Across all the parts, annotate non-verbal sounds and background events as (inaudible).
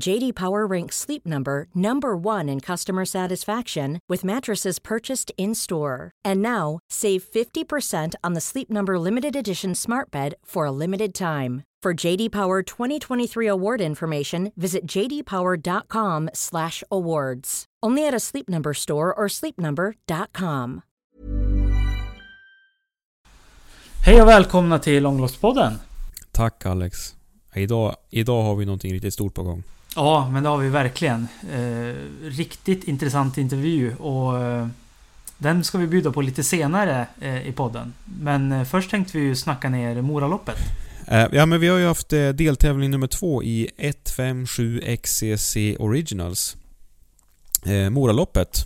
JD Power ranks Sleep Number number 1 in customer satisfaction with mattresses purchased in-store. And now, save 50% on the Sleep Number limited edition Smart Bed for a limited time. For JD Power 2023 award information, visit jdpower.com/awards. Only at a Sleep Number store or sleepnumber.com. Hej och välkomna till Långloppspodden. Tack Alex. Idag, idag har vi någonting riktigt stort på gång. Ja, men det har vi verkligen. Eh, riktigt intressant intervju och eh, den ska vi bjuda på lite senare eh, i podden. Men eh, först tänkte vi ju snacka ner Moraloppet. Eh, ja, men vi har ju haft eh, deltävling nummer två i 157 XCC Originals. Eh, Moraloppet.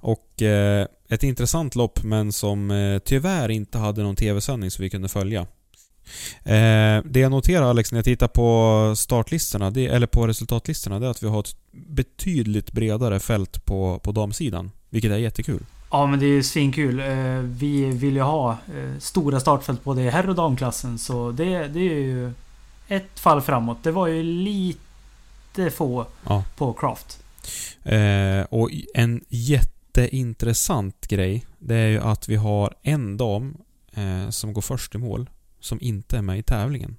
Och eh, ett intressant lopp men som eh, tyvärr inte hade någon TV-sändning så vi kunde följa. Eh, det jag noterar Alex när jag tittar på startlistorna, det, eller på resultatlistorna, det är att vi har ett betydligt bredare fält på, på damsidan. Vilket är jättekul. Ja, men det är ju svinkul. Eh, vi vill ju ha eh, stora startfält både i herr och damklassen, så det, det är ju ett fall framåt. Det var ju lite få Ja. på Craft. Eh, och en jätteintressant grej, det är ju att vi har en dam eh, som går först i mål, som inte är med i tävlingen.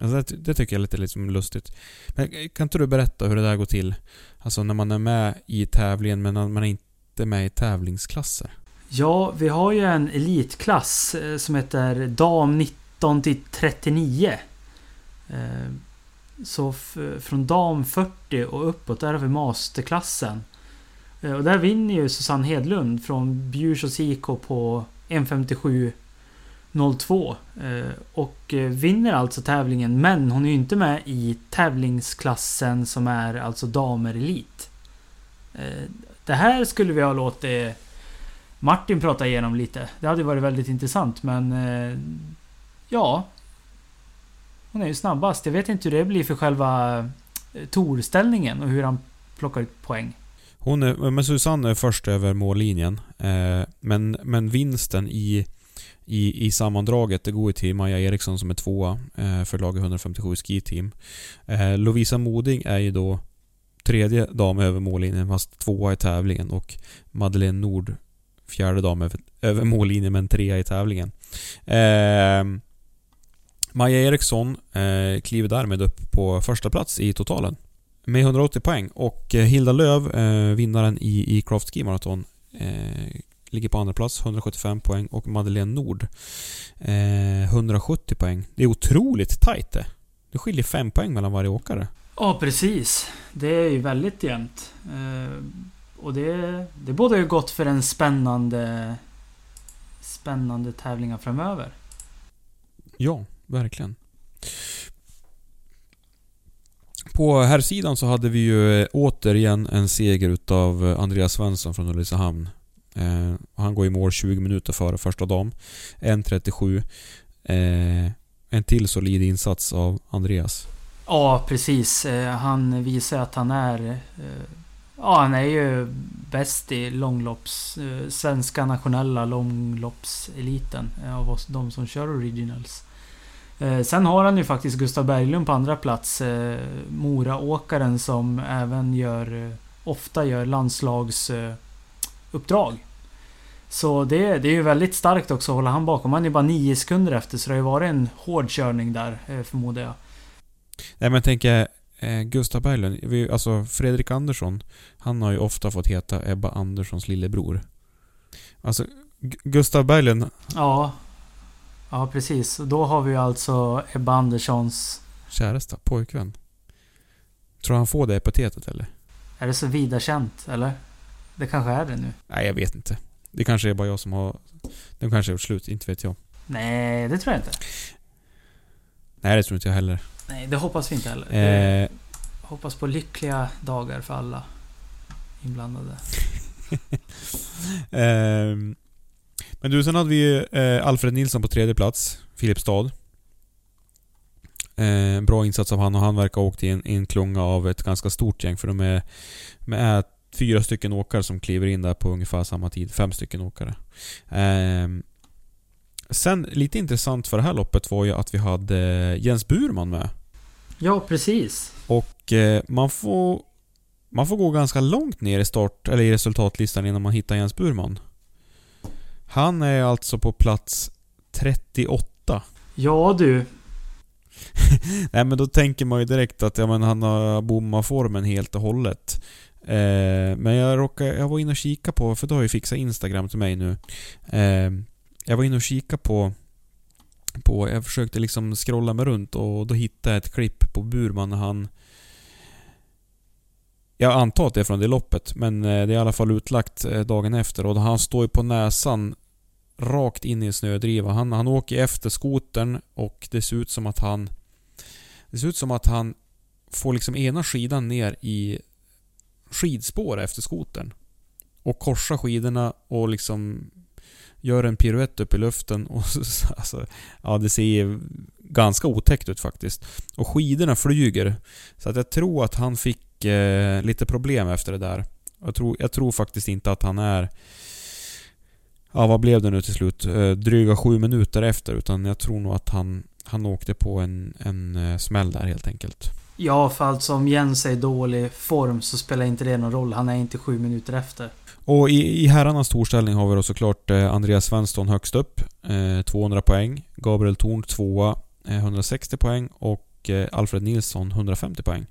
Alltså det, det, tycker jag är lite liksom lustigt. Men eh, kan inte du berätta hur det där går till? Alltså när man är med i tävlingen men man är inte med i tävlingsklasser. Ja, vi har ju en elitklass eh, som heter dam 19 till 39. Eh, så från dam 40 och uppåt, där har vi masterklassen. Och där vinner ju Susanne Hedlund från Bjursås IK på 1.57 02. Eh, och eh, vinner alltså tävlingen men hon är ju inte med i tävlingsklassen som är alltså damerelit. Eh, det här skulle vi ha låtit Martin prata igenom lite. Det hade varit väldigt intressant men... Ja. Hon är ju snabbast. Jag vet inte hur det blir för själva torställningen och hur han plockar ut poäng. Hon är, men Susanne är först över mållinjen. Men, men vinsten i i, i sammandraget det går ju till Maja Eriksson som är tvåa eh, för laget 157 Ski Team. Eh, Lovisa Moding är ju då tredje dam över mållinjen fast tvåa i tävlingen och Madeleine Nord fjärde dam över, över mållinjen men trea i tävlingen. Eh, Maja Eriksson eh, kliver därmed upp på första plats i totalen med 180 poäng och eh, Hilda Löv, eh, vinnaren i, i Craft Ski Marathon, eh, ligger på andra plats 175 poäng och Madeleine Nord eh, 170 poäng. Det är otroligt tajt det. Det skiljer 5 poäng mellan varje åkare. Ja, precis. Det är ju väldigt jämnt. Eh, Och det, det bådar ju gott för en spännande... Spännande tävlingar framöver. Ja, verkligen. På här sidan så hade vi ju eh, återigen en seger utav eh, Andreas Svensson från Ulricehamn. Eh, han går i mål 20 minuter före första dam. 1.37. Eh, en till solid insats av Andreas. Ja, precis. Eh, han visar att han är... Eh, ja, han är ju bäst i långlopps... Eh, svenska nationella långloppseliten. Av oss, de som kör originals. Sen har han ju faktiskt Gustav Berglund på andra plats. Moraåkaren som även gör, ofta gör landslagsuppdrag. Så det, det är ju väldigt starkt också att hålla han bakom. Han är bara nio sekunder efter så det har ju varit en hård körning där eh, förmodar jag. Nej men jag tänker eh, Gustav Berglund, vi, alltså Fredrik Andersson, han har ju ofta fått heta Ebba Anderssons lillebror. Alltså Gustav Berglund, Ja. Ja precis. Då har vi ju alltså Ebba Anderssons... käresta, pojkvän. Tror han får det epitetet eller? Är det så vida känt eller? Det kanske är det nu. Nej, jag vet inte. Det kanske är bara jag som har... De kanske har gjort slut, inte vet jag. Nej, det tror jag inte. Nej, det tror inte jag heller. Nej, det hoppas vi inte heller. Eh, Hoppas på lyckliga dagar för alla inblandade. (laughs) Ehm, men du, sen hade vi eh, Alfred Nilsson på tredje plats. Filipstad. Eh, bra insats av han och han verkar ha åkt i en, en klunga av ett ganska stort gäng för de är, de är fyra stycken åkare som kliver in där på ungefär samma tid. Fem stycken åkare. Ehm, sen, lite intressant för det här loppet var ju att vi hade Jens Burman med. Ja, precis. Och eh, man får man får gå ganska långt ner i start eller i resultatlistan innan man hittar Jens Burman. Han är alltså på plats 38. Ja du. (laughs) Nej men då tänker man ju direkt att ja, men han har bommat formen helt och hållet. Eh, men jag råkade, jag var inne och kika på, för då har ju fixat Instagram till mig nu. Eh, jag var inne och kika på, på, jag försökte liksom scrolla mig runt och då hittade jag ett klipp på Burman när han jag antar att det är från det loppet, men eh, det är i alla fall utlagt eh, dagen efter och han står ju på näsan rakt in i en snödriva. Han, han åker efter skotern och det ser ut som att han... Det ser ut som att han får liksom ena skidan ner i skidspår efter skotern. Och korsar skidorna och liksom gör en piruett upp i luften och (laughs) så- alltså, Ja, det ser ganska otäckt ut faktiskt. Och skidorna flyger. Så att jag tror att han fick eh, lite problem efter det där. Jag tror, jag tror faktiskt inte att han är... Ja, vad blev det nu till slut? Eh, dryga sju minuter efter. Utan jag tror nog att han, han åkte på en, en eh, smäll där helt enkelt. Ja, för alltså om Jens är i dålig form så spelar inte det någon roll. Han är inte sju minuter efter. Och i, i herrarnas storställning har vi då såklart eh, Andreas Svensson högst upp. Eh, 200 poäng. Gabriel Thorn tvåa. Eh, 160 poäng. Och eh, Alfred Nilsson 150 poäng.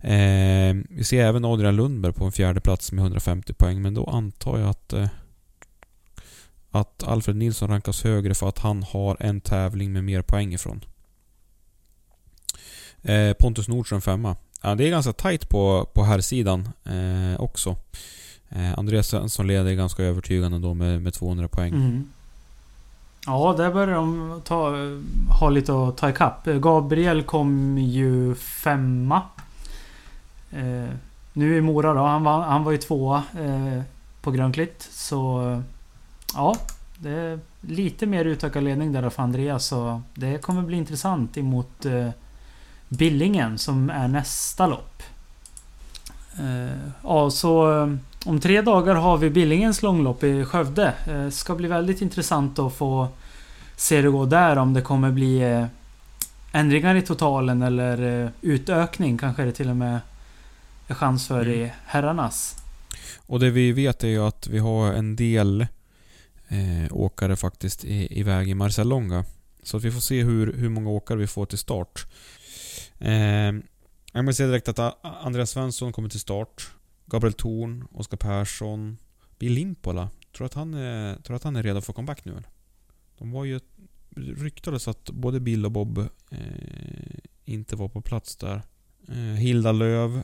Eh, vi ser även Adrian Lundberg på en fjärde plats med 150 poäng. Men då antar jag att eh, att Alfred Nilsson rankas högre för att han har en tävling med mer poäng ifrån. Eh, Pontus Nordström femma. Ja, det är ganska tight på, på här sidan eh, också. Eh, Andreas Svensson leder ganska övertygande då med, med 200 poäng. Mm. Ja, där börjar de ta, ha lite att ta ikapp. Gabriel kom ju femma. Eh, nu i Mora då. Han var, han var ju tvåa eh, på Grönklitt. Så ja, det är lite mer utökad ledning där för Andreas. Så det kommer bli intressant emot eh, Billingen som är nästa lopp. Eh, ja, så eh, om tre dagar har vi Billingens långlopp i Skövde. Eh, ska bli väldigt intressant att få se det gå där. Om det kommer bli ändringar i totalen eller utökning kanske det till och med är chans för Mm. i herrarnas. Och det vi vet är ju att vi har en del eh, åkare faktiskt i, iväg i Marcialonga. Så att vi får se hur, hur många åkare vi får till start. Eh, jag måste säga direkt att Andreas Svensson kommer till start. Gabriel Thorn, Oskar Persson, Bill Limpola. Tror att han är, tror att han är redo för comeback nu eller? De var ju... Ryktades att både Bill och Bob eh, inte var på plats där. Eh, Hilda Löv.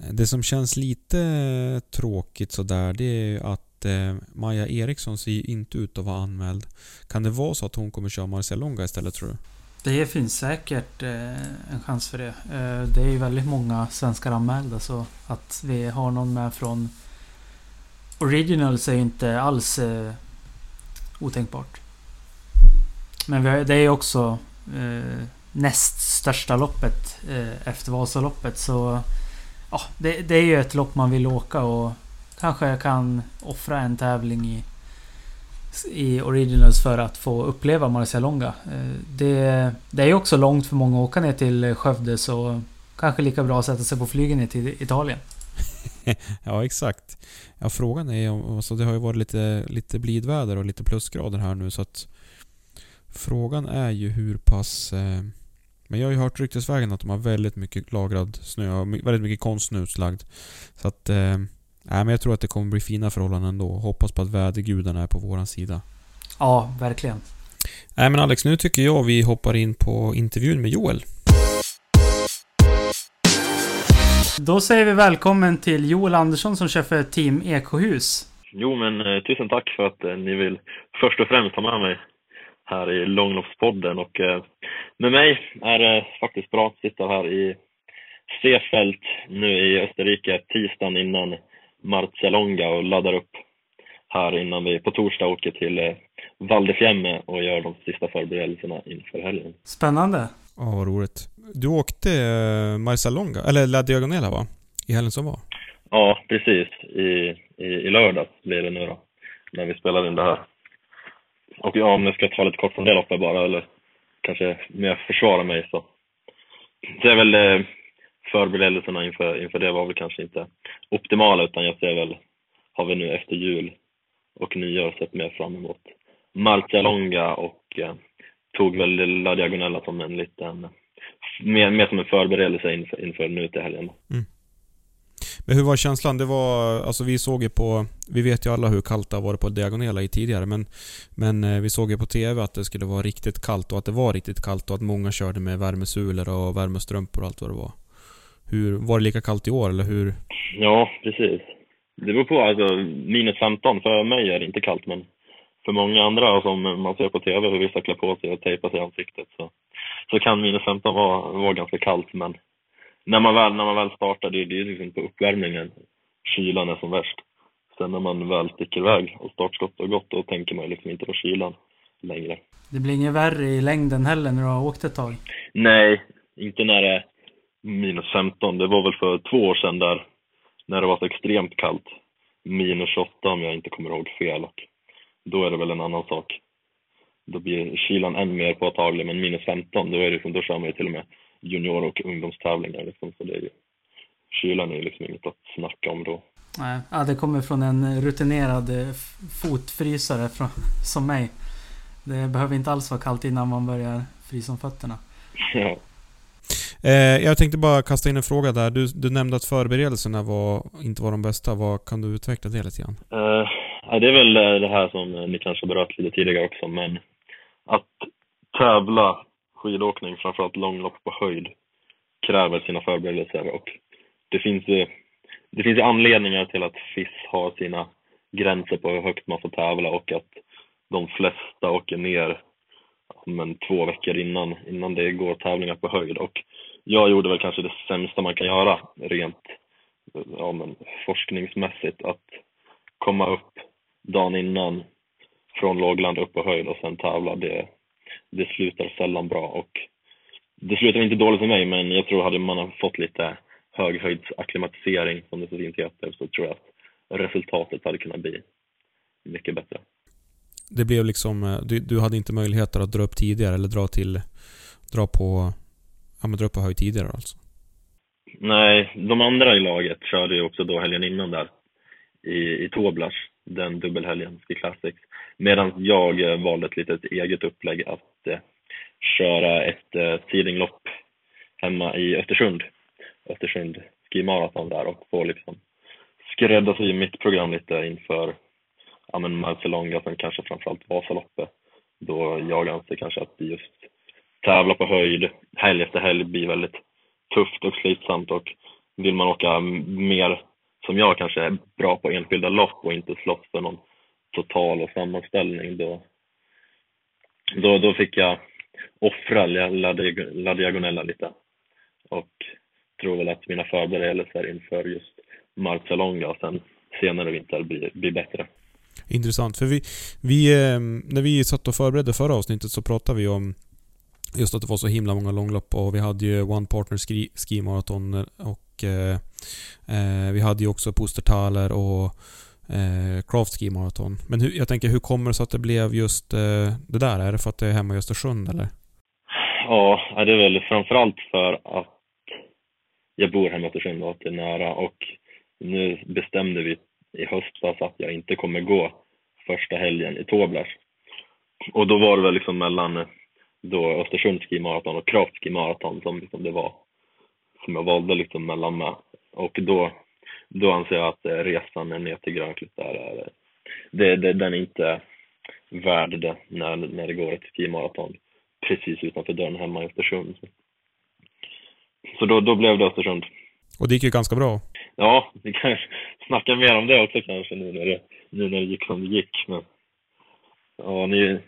Eh, det som känns lite tråkigt sådär, det är ju att eh, Maja Eriksson ser ju inte ut att vara anmäld. Kan det vara så att hon kommer köra Marcialonga istället tror du? Det finns säkert eh, en chans för det. Eh, det är ju väldigt många svenskar anmälda så att vi har någon med från Originals är ju inte alls eh, otänkbart. Men vi har, det är ju också eh, näst största loppet eh, efter Vasaloppet så ja, det, det är ju ett lopp man vill åka och kanske kan offra en tävling i i Originals för att få uppleva Marcialonga. Eh, det, det är ju också långt för många att åka ner till Skövde så kanske lika bra att sätta sig på flygen ner till Italien. (laughs) ja, exakt. Ja, frågan är om... Alltså det har ju varit lite, lite blidväder och lite plusgrader här nu så att... Frågan är ju hur pass... Eh, men jag har ju hört ryktesvägen att de har väldigt mycket lagrad snö och väldigt mycket konstsnö utlagd. Så att... Eh, nej, men jag tror att det kommer bli fina förhållanden ändå. Hoppas på att vädergudarna är på våran sida. Ja, verkligen. Nej men Alex, nu tycker jag vi hoppar in på intervjun med Joel. Då säger vi välkommen till Joel Andersson som kör för Team Ekohus. Jo, men eh, tusen tack för att eh, ni vill först och främst ha med mig här i Långloppspodden. Och eh, med mig är det faktiskt bra att sitta här i Seefeld nu i Österrike tisdagen innan Marcialonga och laddar upp här innan vi på torsdag åker till eh, Val och gör de sista förberedelserna inför helgen. Spännande! Ja, vad roligt. Du åkte eh, Marcialonga, eller La Diagonela va? I helgen som var? Ja, precis. I, i, i lördags blir det nu då, när vi spelar in det här. Och ja, om jag ska ta lite kort från det loppet bara, eller kanske mer försvara mig så. Det är väl eh, förberedelserna inför, inför det var väl kanske inte optimala, utan jag ser väl, har vi nu efter jul och nyår sett mer fram emot Marcialonga och eh, tog väl La Diagonella som en liten, mer, mer som en förberedelse inför, inför nu till helgen. Mm. Men hur var känslan? Det var, alltså vi såg ju på, vi vet ju alla hur kallt det har varit på Diagonela i tidigare, men, men eh, vi såg ju på TV att det skulle vara riktigt kallt och att det var riktigt kallt och att många körde med värmesulor och värmestrumpor och allt vad det var. Hur, var det lika kallt i år eller hur? Ja, precis. Det beror på, alltså minus 15, för mig är det inte kallt men för många andra som man ser på TV hur vissa klär på sig och tejpar sig i ansiktet så, så kan minus 15 vara, vara ganska kallt men när man väl, när man väl startar, det, det är liksom på uppvärmningen kylan är som värst. Sen när man väl sticker iväg och startskottet har gått, då tänker man liksom inte på kylan längre. Det blir inget värre i längden heller när du har åkt ett tag? Nej, inte när det minus 15. Det var väl för två år sedan där, när det var så extremt kallt. Minus 28 om jag inte kommer ihåg fel. Och då är det väl en annan sak. Då blir kylan än mer påtaglig, men minus 15, då, är det, då kör man ju till och med junior och ungdomstävlingar. Liksom, så det är ju, kylan är ju liksom inget att snacka om då. Nej, ja, det kommer från en rutinerad eh, fotfrysare från, som mig. Det behöver inte alls vara kallt innan man börjar frysa om fötterna. Ja. Eh, jag tänkte bara kasta in en fråga där. Du, du nämnde att förberedelserna var, inte var de bästa. Vad, kan du utveckla det lite grann? Eh, det är väl eh, det här som eh, ni kanske berört lite tidigare också, men att tävla skidåkning, framförallt långlopp på höjd, kräver sina förberedelser och det finns ju det finns anledningar till att FIS har sina gränser på hur högt man får tävla och att de flesta åker ner men, två veckor innan, innan det går tävlingar på höjd. Och jag gjorde väl kanske det sämsta man kan göra rent ja, men, forskningsmässigt. Att komma upp dagen innan från lågland upp på höjd och sen tävla, det, det slutar sällan bra. Och det slutar inte dåligt för mig, men jag tror hade man fått lite höghöjdsacklimatisering, som det så fint heter, så tror jag att resultatet hade kunnat bli mycket bättre. Det blev liksom, eh, du, du hade inte möjligheter att dra upp tidigare eller dra till, dra på, ja men dra upp på höjd tidigare alltså? Nej, de andra i laget körde ju också då helgen innan där i, i Toblas, den dubbelhelgen i Classics. Medan jag eh, valde ett litet eget upplägg att eh, köra ett eh, seedinglopp hemma i Östersund. Östersund Ski Marathon där och få liksom skräddarsy mitt program lite inför ja, men Marcelonga, sen kanske framförallt Vasaloppet. Då jag anser kanske att just tävla på höjd helg efter helg blir väldigt tufft och slitsamt och vill man åka mer som jag kanske är bra på enskilda lopp och inte slåss för någon total och sammanställning då, då, då fick jag offra La, La Diagonella lite och tror väl att mina förberedelser inför just Marcialonga och sen senare vinter blir, blir bättre. Intressant, för vi, vi, eh, när vi satt och förberedde förra avsnittet så pratade vi om just att det var så himla många långlopp och vi hade ju One Partner Ski, ski Marathon eh, och eh, eh, vi hade ju också Pustertaler och eh, Craft Ski Marathon. Men hur, jag tänker, hur kommer det sig att det blev just eh, det där? Är det för att det är hemma i Östersund eller? Ja, det är väl framförallt för att jag bor hemma i Östersund och att det är nära och nu bestämde vi i höstas att jag inte kommer gå första helgen i Toblers. Och då var det väl liksom mellan då Östersund Ski Marathon och Craft Ski Marathon som liksom det var som jag valde liksom mellan med. Och då, då anser jag att resan ner till Grönklitt där är, det, det, den är inte värd det när, när det går ett skimaraton precis utanför dörren hemma i Östersund. Så då, då blev det Östersund. Och det gick ju ganska bra. Ja, vi kan (laughs) snacka mer om det också kanske nu när det, nu när det gick som det gick. Men, ja, ni,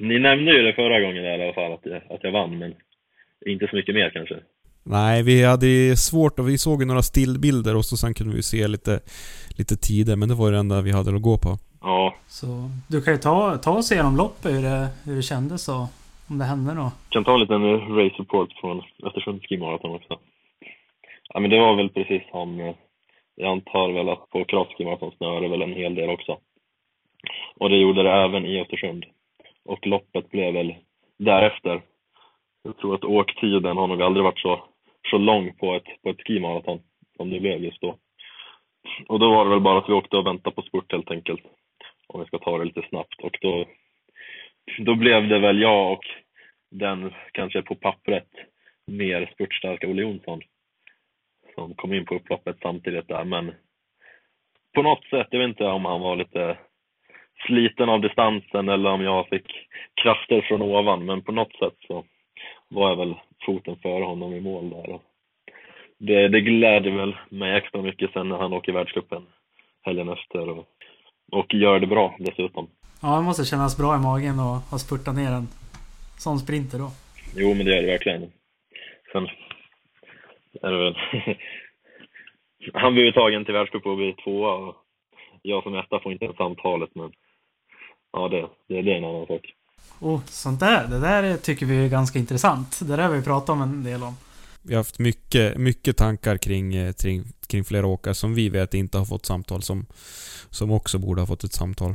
ni nämnde ju det förra gången i alla fall, att jag, att jag vann, men inte så mycket mer kanske. Nej, vi hade svårt och vi såg ju några stillbilder och så sen kunde vi se lite, lite tider, men det var det enda vi hade att gå på. Ja. Så du kan ju ta, ta oss igenom loppet, hur det, hur det kändes och om det hände då. Jag kan ta en liten race report från Östersund Ski Marathon också. Ja, men det var väl precis som, eh, jag antar väl att på Kraft Ski Marathon snöade väl en hel del också. Och det gjorde det även i Östersund. Och loppet blev väl därefter. Jag tror att åktiden har nog aldrig varit så, så lång på ett, på ett skimaraton som det blev just då. Och då var det väl bara att vi åkte och väntade på spurt helt enkelt. Om vi ska ta det lite snabbt. Och då, då blev det väl jag och den kanske på pappret mer spurtstarka Olle Jonsson som kom in på upploppet samtidigt där. Men på något sätt, jag vet inte om han var lite sliten av distansen eller om jag fick krafter från ovan, men på något sätt så var jag väl foten före honom i mål där. Det, det gläder väl mig extra mycket sen när han åker världscupen helgen efter och, och gör det bra dessutom. Ja, det måste kännas bra i magen att ha spurtat ner en sån sprinter då. Jo, men det gör det verkligen. Sen är det väl... (laughs) han blir ju tagen till världscup och blir tvåa och jag som etta får inte ens samtalet, men ja, det, det, det är en annan sak. Oh, sånt där, det där tycker vi är ganska intressant. Det där har vi pratat om en del om. Vi har haft mycket, mycket tankar kring, eh, kring, kring flera åkare som vi vet inte har fått samtal, som, som också borde ha fått ett samtal.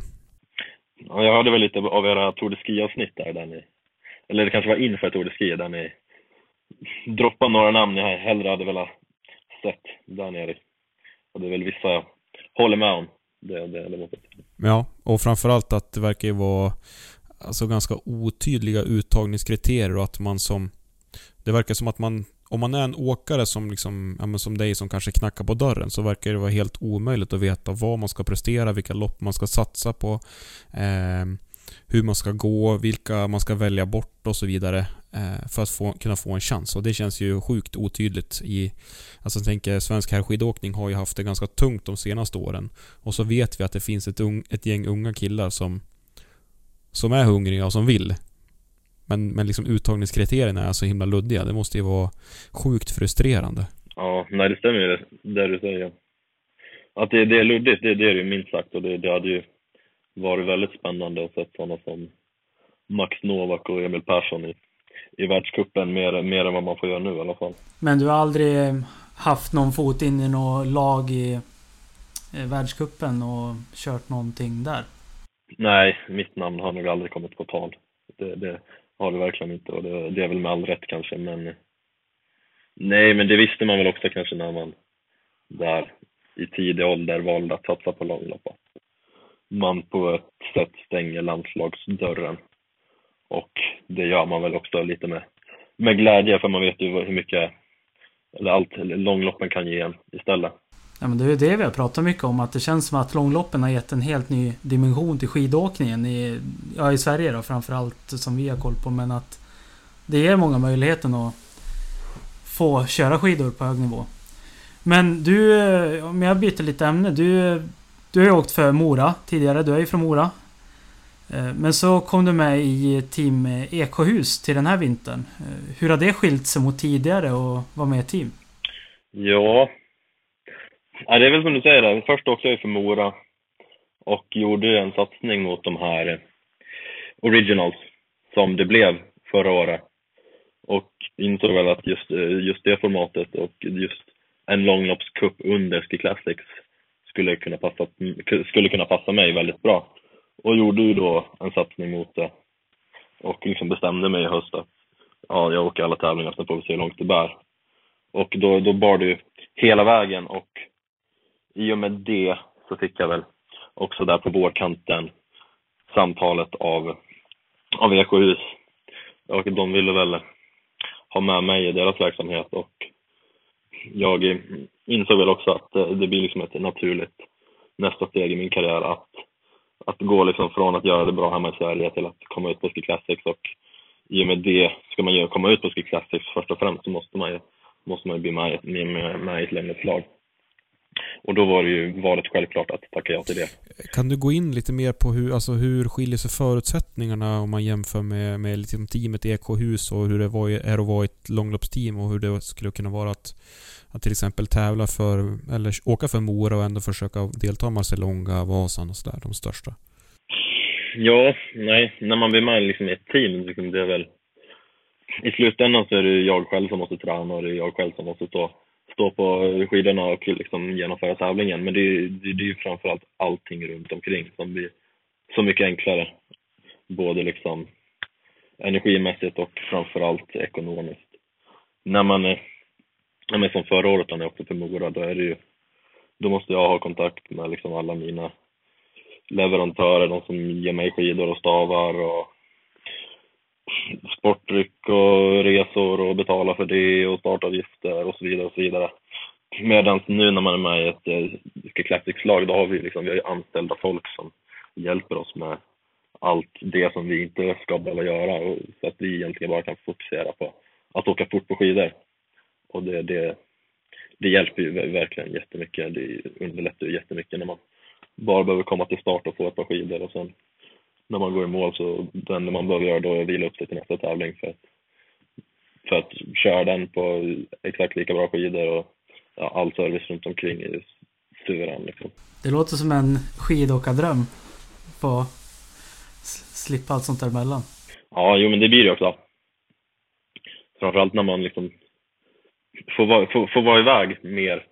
Ja, jag hörde väl lite av era Tour de Ski-avsnitt där, där ni, eller det kanske var inför Tour de Ski, där ni droppade några namn jag hellre hade velat sett där nere. Och det är väl vissa jag håller med om. Det, det, det måste Ja, och framförallt att det verkar ju vara alltså ganska otydliga uttagningskriterier och att man som... Det verkar som att man... Om man är en åkare som liksom, ja, men som dig som kanske knackar på dörren så verkar det vara helt omöjligt att veta vad man ska prestera, vilka lopp man ska satsa på. Eh, hur man ska gå, vilka man ska välja bort och så vidare. Eh, för att få, kunna få en chans. Och det känns ju sjukt otydligt i... Alltså jag tänker, svensk herrskidåkning har ju haft det ganska tungt de senaste åren. Och så vet vi att det finns ett, un, ett gäng unga killar som som är hungriga och som vill. Men, men liksom uttagningskriterierna är så himla luddiga. Det måste ju vara sjukt frustrerande. Ja, nej det stämmer ju det, det du säger. Att det, det är luddigt, det, det är det ju minst sagt. Och det, det hade ju varit väldigt spännande att se sådana som Max Novak och Emil Persson i, i världscupen mer, mer än vad man får göra nu i alla fall. Men du har aldrig haft någon fot in i något lag i världscupen och kört någonting där? Nej, mitt namn har nog aldrig kommit på tal. Det, det har det verkligen inte och det, det, är väl med all rätt kanske, men nej, men det visste man väl också kanske när man där i tidig ålder valde att satsa på långlopp. Man på ett sätt stänger landslagsdörren och det gör man väl också lite med, med glädje för man vet ju hur mycket eller allt långloppen kan ge en istället. Ja, men det är det vi har pratat mycket om. Att det känns som att långloppen har gett en helt ny dimension till skidåkningen. I, ja, i Sverige då framförallt som vi har koll på. Men att det ger många möjligheten att få köra skidor på hög nivå. Men du, eh, om jag byter lite ämne. Du, du har ju åkt för Mora tidigare. Du är ju från Mora. Eh, men så kom du med i Team Ekohus till den här vintern. Eh, hur har det skilt sig mot tidigare och vara med i team? Ja, Ja, det är väl som du säger, först åkte jag för Mora och gjorde en satsning mot de här originals som det blev förra året. Och insåg väl att just, eh, just det formatet och just en långloppscup under Ski Classics skulle kunna passa, skulle kunna passa mig väldigt bra. Och gjorde ju då en satsning mot det. Och liksom bestämde mig i höst att ja, jag åker alla tävlingar, så får vi se hur långt det bär. Och då, då bar det ju hela vägen och i och med det så fick jag väl också där på vårkanten samtalet av, av Ekohus. Och de ville väl ha med mig i deras verksamhet och jag insåg väl också att det blir liksom ett naturligt nästa steg i min karriär att, att gå liksom från att göra det bra hemma i Sverige till att komma ut på Ski Classics och i och med det, ska man ju komma ut på Ski Classics först och främst så måste man ju, måste man ju bli med, med, med i ett längre slag. Och då var det ju valet självklart att tacka ja till det. Kan du gå in lite mer på hur, alltså hur skiljer sig förutsättningarna om man jämför med, med liksom teamet Ekohus och hur det var, är att vara ett långloppsteam och hur det skulle kunna vara att, att till exempel tävla för, eller åka för Mora och ändå försöka delta i Marcelonga, Vasan och sådär, de största? Ja, nej, när man blir med liksom ett team, liksom det är väl i slutändan så är det jag själv som måste träna och det är jag själv som måste stå stå på skidorna och liksom genomföra tävlingen. Men det är, det, det är ju framförallt allting runt omkring som blir så mycket enklare. Både liksom energimässigt och framförallt ekonomiskt. När man är, som förra året när jag åkte till Mora, då är det ju, då måste jag ha kontakt med liksom alla mina leverantörer, de som ger mig skidor och stavar och sportdryck och resor och betala för det och startavgifter och så vidare och så vidare. Medan nu när man är med i ett eh, Classics-lag, då har vi liksom, vi har ju anställda folk som hjälper oss med allt det som vi inte ska behöva göra och så att vi egentligen bara kan fokusera på att åka fort på skidor. Och det, det, det hjälper ju verkligen jättemycket. Det underlättar ju jättemycket när man bara behöver komma till start och få ett par skidor och sen när man går i mål så det enda man behöver göra då är att vila upp sig till nästa tävling för att, för att köra den på exakt lika bra skidor och ja, all service runt omkring är suverän liksom. Det låter som en skidåkardröm. Få slippa allt sånt där emellan. Ja, jo men det blir det också. Framförallt när man liksom får vara, får, får vara iväg mer.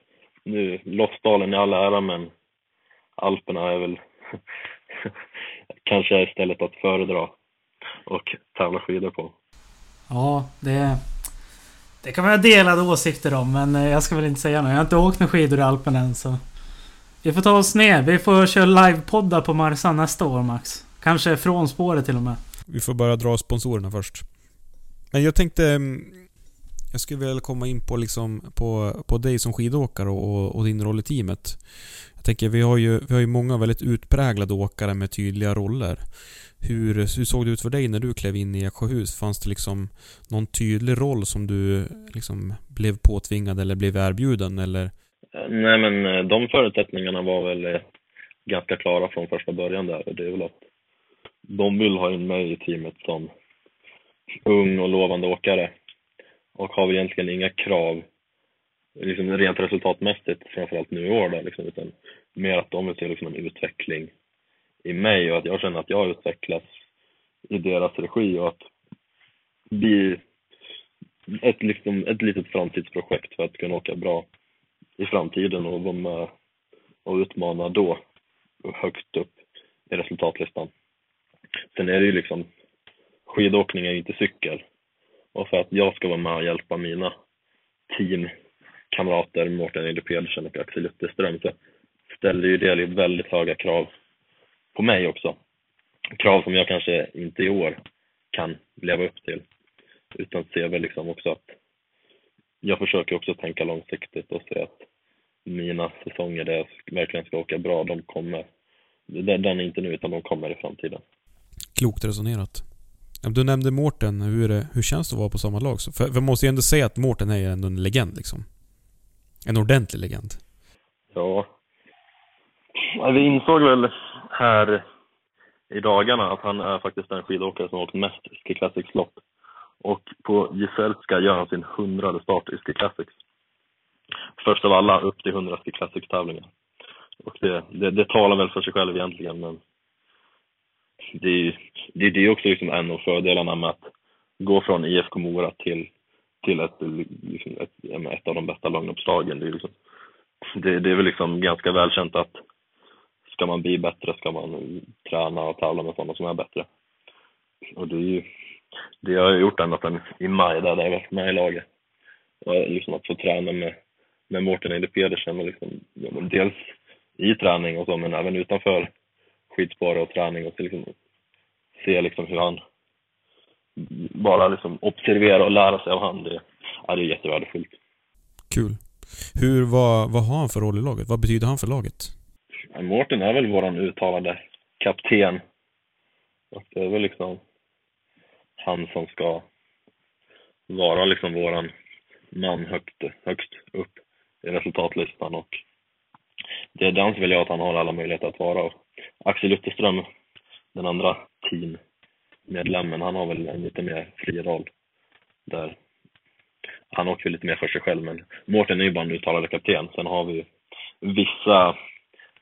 Nu, Lofsdalen i all ära men Alperna är väl (laughs) kanske istället att föredra och tävla skidor på. Ja, det... Det kan man ha delade åsikter om, men eh, jag ska väl inte säga något. Jag har inte åkt med skidor i Alperna än, så... Vi får ta oss ner. Vi får köra livepoddar på Marsan nästa år, Max. Kanske från spåret till och med. Vi får börja dra sponsorerna först. Men jag tänkte... Jag skulle vilja komma in på, liksom, på, på dig som skidåkare och, och din roll i teamet tänker, vi har, ju, vi har ju många väldigt utpräglade åkare med tydliga roller. Hur, hur såg det ut för dig när du klev in i Eksjöhus? Fanns det liksom någon tydlig roll som du liksom blev påtvingad eller blev erbjuden? Eller? Nej, men eh, de förutsättningarna var väl eh, ganska klara från första början där. Det är väl att de vill ha in mig i teamet som ung och lovande åkare och har egentligen inga krav liksom rent resultatmässigt, framförallt nu i år då, liksom, utan mer att de vill se liksom en utveckling i mig och att jag känner att jag utvecklas i deras regi och att bli ett, liksom, ett litet framtidsprojekt för att kunna åka bra i framtiden och vara med och utmana då högst upp i resultatlistan. Sen är det ju liksom, skidåkning är ju inte cykel. Och för att jag ska vara med och hjälpa mina teamkamrater, Mårten Ede Pedersen och Axel Jutterström så ställer ju det väldigt höga krav på mig också. Krav som jag kanske inte i år kan leva upp till. Utan ser väl liksom också att jag försöker också tänka långsiktigt och se att mina säsonger där jag verkligen ska åka bra, de kommer. Den är inte nu, utan de kommer i framtiden. Klokt resonerat. Du nämnde Mårten, hur, hur känns det att vara på samma lag? För, för måste ju ändå säga att Mårten är ändå en legend liksom. En ordentlig legend. Ja. Vi insåg väl här i dagarna att han är faktiskt den skidåkare som har åkt mest Ski Classics-lopp. Och på Giselska gör han sin hundrade start i Ski Classics. Först av alla upp till 100 Ski Classics-tävlingar. Och det, det, det, talar väl för sig själv egentligen, men det är det, det är också liksom en av fördelarna med att gå från IFK Mora till till ett, liksom ett, ett av de bästa långloppslagen. Det är liksom det, det är väl liksom ganska välkänt att ska man bli bättre ska man träna och tävla med sådana som är bättre. Och det är ju, det har jag gjort ända sedan i maj där jag var varit med i laget. Och liksom att få träna med, med Mårten Eide Pedersen och liksom, dels i träning och så men även utanför skidspår och träning och liksom, se liksom hur han bara liksom observera och lära sig av han. Det, ja, det är jättevärdefullt. Kul. Hur, vad, vad har han för roll i laget? Vad betyder han för laget? Mårten är väl våran uttalade kapten. Och det är väl liksom han som ska vara liksom våran man högt, högst upp i resultatlistan och det är den som vill jag att han har alla möjligheter att vara. Och Axel Utterström, den andra teammedlemmen, han har väl en lite mer fri roll där han åker lite mer för sig själv men Mårten är ju bara en uttalad kapten. Sen har vi ju vissa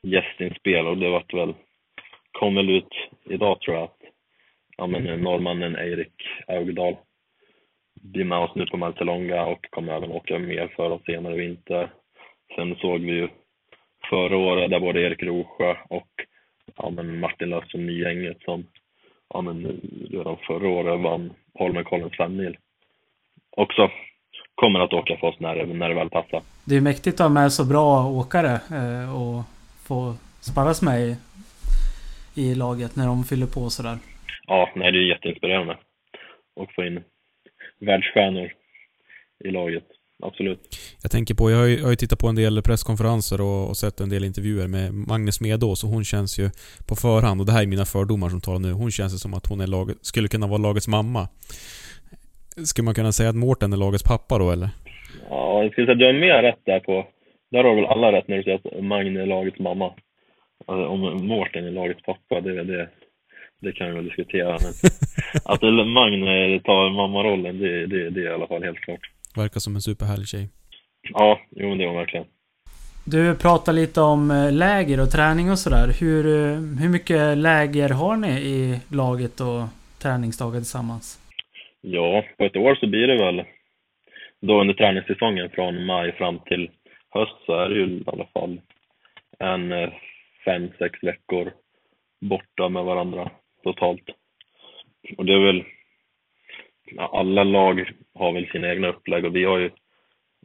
gästinspel och det vart väl, kom väl ut idag tror jag att ja, men eh, norrmannen Eirik Augdal blir med oss nu på Maltelonga och kommer även åka mer för oss senare i vinter. Sen såg vi ju förra året där både Erik Rosjö och ja, men Martin Löfström Nygänget som ja, men redan förra året vann Holmenkollens femmil också kommer att åka för oss när, när det väl passar. Det är mäktigt att ha med så bra åkare eh, och få sparras med i, i laget när de fyller på sådär. Ja, nej, det är jätteinspirerande. Och få in världsstjärnor i laget. Absolut. Jag tänker på, jag har ju, jag har ju tittat på en del presskonferenser och, och, sett en del intervjuer med Magnus Medås och hon känns ju på förhand, och det här är mina fördomar som talar nu, hon känns ju som att hon är laget, skulle kunna vara lagets mamma. Skulle man kunna säga att Mårten är lagets pappa då eller? Ja, jag skulle säga att du har mer rätt där på... Där har väl alla rätt när du säger att Magne är lagets mamma. Alltså, om Mårten är lagets pappa, det, det, det kan vi väl diskutera. Men (laughs) att Magne tar mammarollen, det, det, det är i alla fall helt klart. Verkar som en superhärlig tjej. Ja, jo det är hon verkligen. Du pratar lite om eh, läger och träning och sådär. Hur, eh, hur mycket läger har ni i laget och träningsdagar tillsammans? Ja, på ett år så blir det väl då under träningssäsongen från maj fram till höst så är det ju i alla fall en eh, fem, sex veckor borta med varandra totalt. Och det är väl, alla lag har väl sina egna upplägg och vi har ju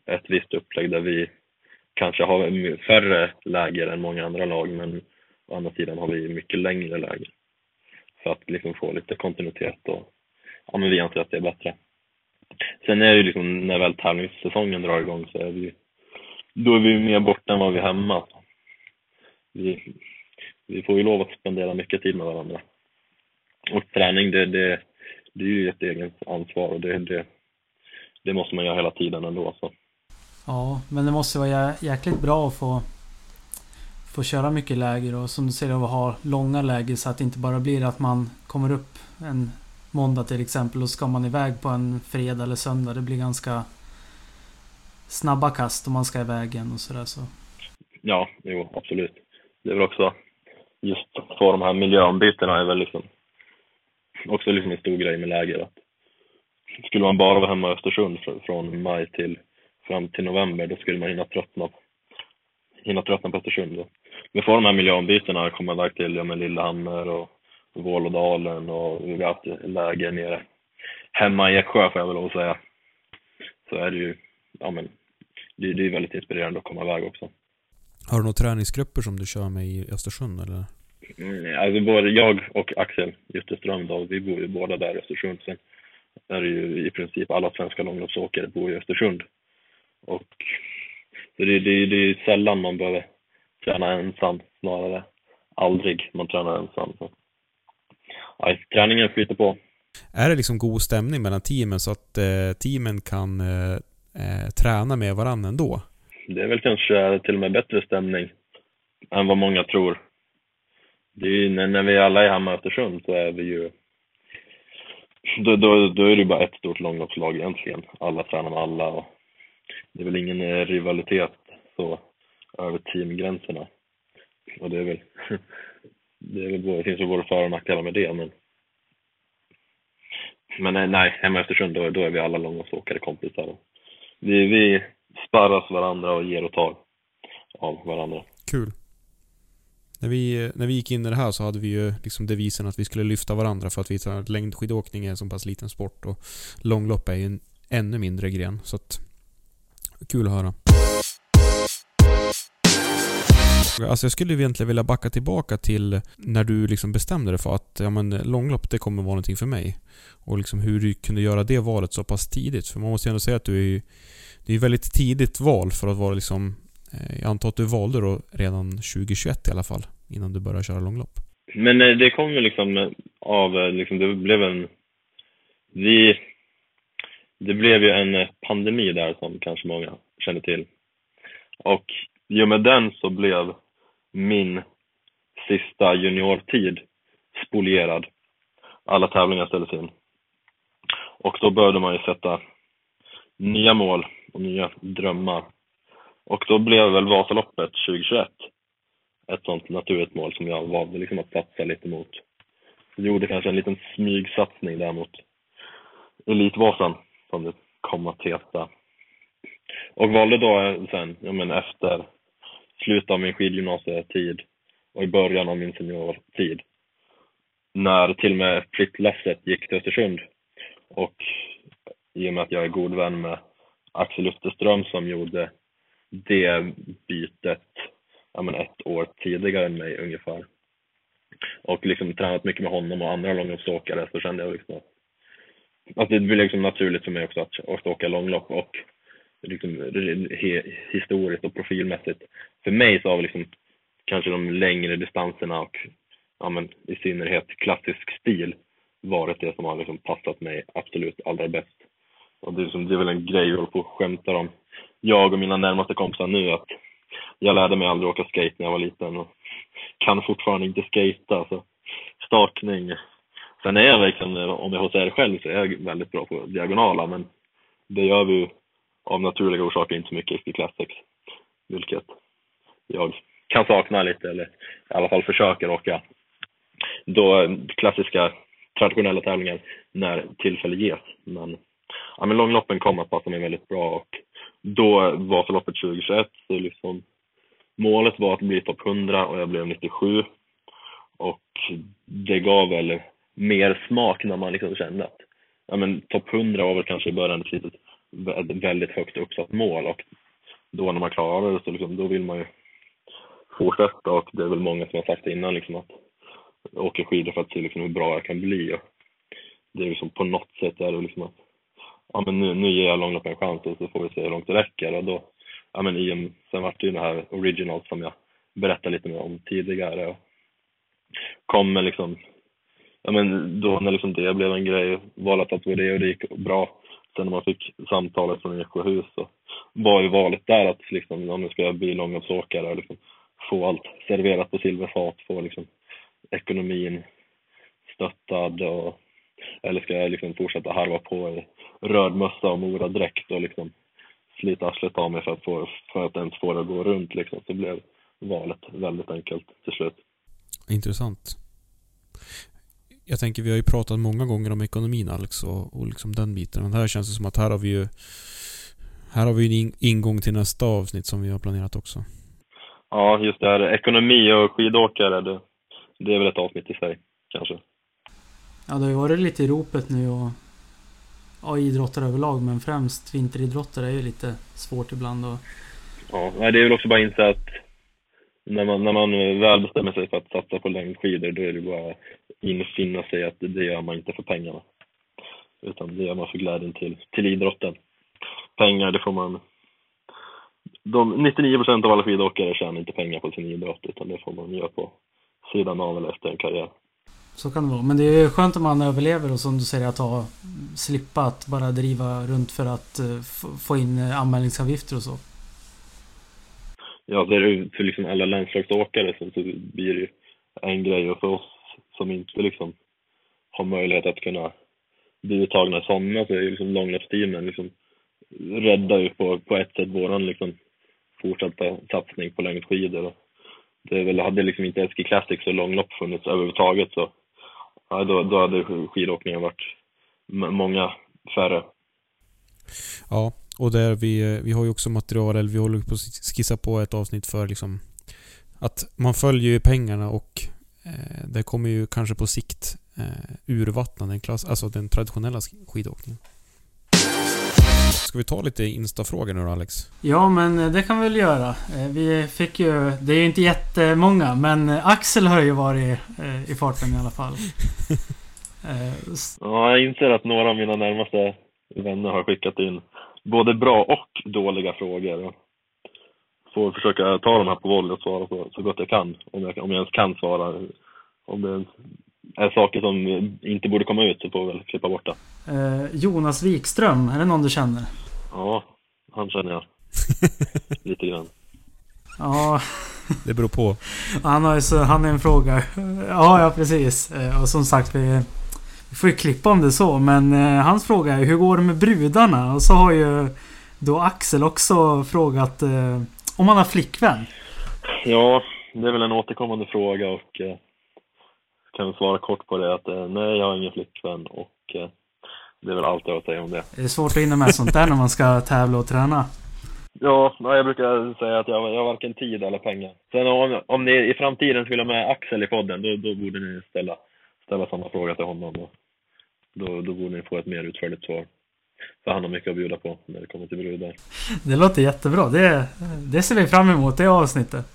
ett visst upplägg där vi kanske har färre läger än många andra lag men å andra sidan har vi mycket längre läger. För att liksom få lite kontinuitet och ja, men vi anser att det är bättre. Sen är det ju liksom när väl tävlingssäsongen drar igång så är vi då är vi mer borta än vad vi är hemma. Vi, vi får ju lov att spendera mycket tid med varandra. Och träning, det, det, det är ju ett eget ansvar och det, det, det måste man göra hela tiden ändå. Så. Ja, men det måste vara jäkligt bra att få, få köra mycket läger och som du säger att ha långa läger så att det inte bara blir att man kommer upp en måndag till exempel och ska man iväg på en fredag eller söndag. Det blir ganska snabba kast om man ska iväg igen och sådär så. Ja, jo absolut. Det är väl också just att få de här miljöombytena är väl liksom också liksom en stor grej med läger. Att skulle man bara vara hemma i Östersund från maj till fram till november, då skulle man hinna tröttna, hinna tröttna på Östersund. Då. Men får de här miljöombytena, komma iväg till ja, Lillehammer och Vålådalen och vi har haft läger nere hemma i Eksjö får jag väl lov att säga. Så är det ju, ja men, det, det är väldigt inspirerande att komma iväg också. Har du några träningsgrupper som du kör med i Östersund eller? Mm, alltså både jag och Axel Jutterström då, vi bor ju båda där i Östersund. Sen är det ju i princip alla svenska långloppsåkare bor i Östersund. Och så det, det, det är sällan man behöver träna ensam, snarare aldrig man tränar ensam. Så ja, träningen flyter på. Är det liksom god stämning mellan teamen så att eh, teamen kan eh, eh, träna med varandra ändå? Det är väl kanske till och med bättre stämning än vad många tror. Det är ju, när, när vi alla är hemma i Östersund så är vi ju då, då, då är det bara ett stort långloppslag egentligen. Alla tränar med alla och det är väl ingen eh, rivalitet så över teamgränserna. Och det är väl (laughs) det, är väl, det finns väl både för och nackdelar med det, men men nej, nej hemma i Östersund då, då är vi alla långloppsåkare kompisar. Vi, vi sparras varandra och ger och tar. av varandra. Kul. När vi, när vi gick in i det här så hade vi ju liksom devisen att vi skulle lyfta varandra för att vi att längdskidåkning är en så pass liten sport och långlopp är ju en ännu mindre gren. Så att, kul att höra. Alltså jag skulle egentligen vilja backa tillbaka till när du liksom bestämde dig för att ja, men långlopp det kommer vara någonting för mig. Och liksom hur du kunde göra det valet så pass tidigt. För man måste ju ändå säga att du är Det är ett väldigt tidigt val för att vara liksom Eh, jag antar att du valde då redan 2021 i alla fall. Innan du började köra långlopp. Men eh, det kom ju liksom eh, av, liksom, det blev en... Vi... Det blev ju en pandemi där som kanske många känner till. Och i och med den så blev min sista juniortid spolierad. Alla tävlingar ställdes in. Och då började man ju sätta nya mål och nya drömmar. Och då blev väl Vasaloppet 2021 ett sånt naturligt mål som jag valde liksom att satsa lite mot. Jag gjorde kanske en liten smygsatsning där mot Elitvasan, som det kom att heta. Och valde då eh, sen, ja men efter slutet av min skidgymnasietid och i början av min seniortid. När till och med flyttlasset gick till Östersund. Och i och med att jag är god vän med Axel Lutterström som gjorde det bytet ja, men ett år tidigare än mig ungefär. Och liksom tränat mycket med honom och andra långloppsåkare så kände jag liksom att, att det blev liksom naturligt för mig också att, att åka långlopp och liksom, he, historiskt och profilmässigt. För mig så har liksom kanske de längre distanserna och ja, men, i synnerhet klassisk stil varit det som har liksom passat mig absolut allra bäst. Och det, är liksom, det är väl en grej jag håller på och skämtar om. Jag och mina närmaste kompisar nu att jag lärde mig aldrig åka skate när jag var liten och kan fortfarande inte skata. Så startning. Sen är jag liksom, om jag får säga det själv så är jag väldigt bra på diagonala men det gör vi ju av naturliga orsaker inte så mycket i Classics. Vilket jag kan sakna lite, eller i alla fall försöker åka då eh, klassiska traditionella tävlingar när tillfälle ges. Men, ja, men långloppen kom att passa mig väldigt bra och då Vasaloppet 2021 så liksom målet var att bli topp 100 och jag blev 97 och det gav väl mer smak när man liksom kände att ja, men topp 100 var väl kanske i början ett litet väldigt högt uppsatt mål. Och då när man klarar det så liksom, då vill man ju fortsätta. Och det är väl många som har sagt innan liksom att jag åker skidor för att se liksom hur bra jag kan bli. Och det är liksom på något sätt är det liksom att ja men nu, nu ger jag långlopp en chans och så får vi se hur långt det räcker. Och då ja men i sen vart det ju det här original som jag berättade lite mer om tidigare. Och kom med liksom ja men då när liksom det blev en grej, valde att på det och det gick bra. Sen när man fick samtalet från Eksjöhus så var ju valet där att liksom, ja, nu ska jag bli långloppsåkare och liksom få allt serverat på silverfat, få liksom ekonomin stöttad och eller ska jag liksom fortsätta harva på i röd mössa och moradräkt och liksom slita arslet av mig för att, få, för att ens få det att gå runt liksom. Så blev valet väldigt enkelt till slut. Intressant jag tänker vi har ju pratat många gånger om ekonomin Alex och, och liksom den biten. Men här känns det som att här har vi ju här har vi en ingång till nästa avsnitt som vi har planerat också. Ja, just det här ekonomi och skidåkare, det, det är väl ett avsnitt i sig, kanske. Ja, det har ju varit lite i ropet nu och ja, idrottare överlag, men främst vinteridrottare är ju lite svårt ibland och... Ja, det är väl också bara att inse att när man, när man väl bestämmer sig för att satsa på längdskidor, då är det bara infinna sig att det gör man inte för pengarna. Utan det gör man för glädjen till, till idrotten. Pengar, det får man... De 99 procent av alla skidåkare tjänar inte pengar på sin idrott, utan det får man göra på sidan av eller efter en karriär. Så kan det vara. Men det är skönt om man överlever och som du säger att ha, slippa att bara driva runt för att eh, få in eh, anmälningsavgifter och så. Ja, det är för liksom alla landslagsåkare så, blir det ju en grej och för oss som inte liksom har möjlighet att kunna bli uttagna sådana så alltså, är ju liksom långloppsteamen liksom räddar ju på, på ett sätt våran liksom fortsatta satsning på längdskidor. Det är väl, hade liksom inte Eskil Classics och långlopp funnits överhuvudtaget så ja, då, då hade skidåkningen varit många färre. Ja, Och där vi, vi har ju också material, eller vi håller på att skissa på ett avsnitt för liksom att man följer ju pengarna och eh, det kommer ju kanske på sikt eh, urvattna den, klass, alltså den traditionella skidåkningen. Ska vi ta lite instafrågor nu då Alex? Ja men eh, det kan vi väl göra. Eh, vi fick ju... Det är ju inte jättemånga men eh, Axel har ju varit i farten i alla fall. (laughs) ja, jag inser att några av mina närmaste vänner har skickat in både bra och dåliga frågor. Får försöka ta dem här på volley och svara så, så gott jag kan. Om jag, om jag ens kan svara. Om det är saker som inte borde komma ut så får vi väl klippa bort det. Eh, Jonas Wikström, är det någon du känner? Ja, han känner jag. (laughs) Lite grann. Ja. (laughs) Det beror på. Han har ju så, han är en fråga. Ja, ja precis. Eh, och som sagt, vi, vi får ju klippa om det så. Men eh, hans fråga är hur går det med brudarna? Och så har ju då Axel också frågat eh, om han har flickvän. Ja, det är väl en återkommande fråga och eh, kan svara kort på det att eh, nej, jag har ingen flickvän och eh, det är väl allt jag har att säga om det. Det är svårt att hinna med sånt där när man ska tävla och träna. Ja, jag brukar säga att jag, jag har varken tid eller pengar. Sen om, om ni i framtiden skulle ha med Axel i podden, då, då borde ni ställa, ställa samma fråga till honom. Då, då, då borde ni få ett mer utförligt svar. För han har mycket att bjuda på när det kommer till brudar. Det låter jättebra. Det, det ser vi fram emot, det avsnittet.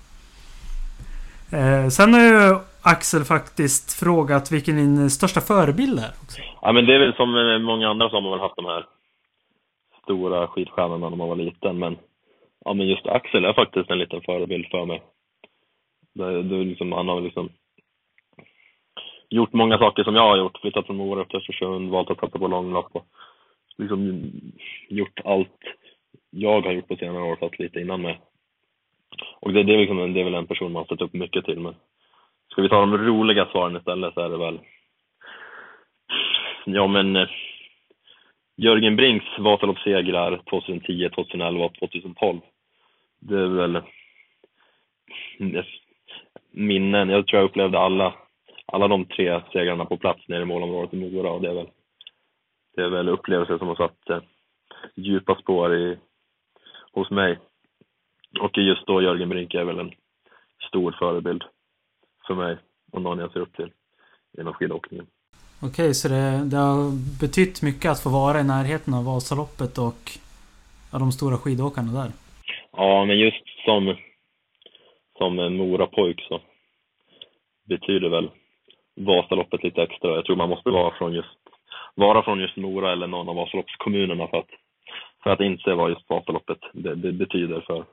Eh, sen har ju Axel faktiskt frågat vilken din största förebild är. Också. Ja, men det är väl som eh, många andra som har väl haft de här stora skidstjärnorna när man var liten. Men, ja, men just Axel är faktiskt en liten förebild för mig. Det, det liksom, han har liksom gjort många saker som jag har gjort. Flyttat från Mora till Östersund, valt att satsa på långlopp och liksom gjort allt jag har gjort på senare år fast lite innan mig. Och det, det, är liksom, det är väl en person man har sett upp mycket till. Men ska vi ta de roliga svaren istället så är det väl Ja men eh, Jörgen Brinks Vasaloppssegrar 2010, 2011 och 2012. Det är väl minnen. Jag tror jag upplevde alla, alla de tre segrarna på plats nere i målområdet i Mora och det är väl, det är väl upplevelser som har satt eh, djupa spår i, hos mig. Och just då Jörgen Brink är väl en stor förebild för mig och någon jag ser upp till inom skidåkningen. Okej, så det, det har betytt mycket att få vara i närheten av Vasaloppet och ja, de stora skidåkarna där? Ja, men just som, som en Morapojk så betyder väl Vasaloppet lite extra. Jag tror man måste vara från just, vara från just Mora eller någon av Vasaloppskommunerna för att, för att inse vad just Vasaloppet det, det betyder för,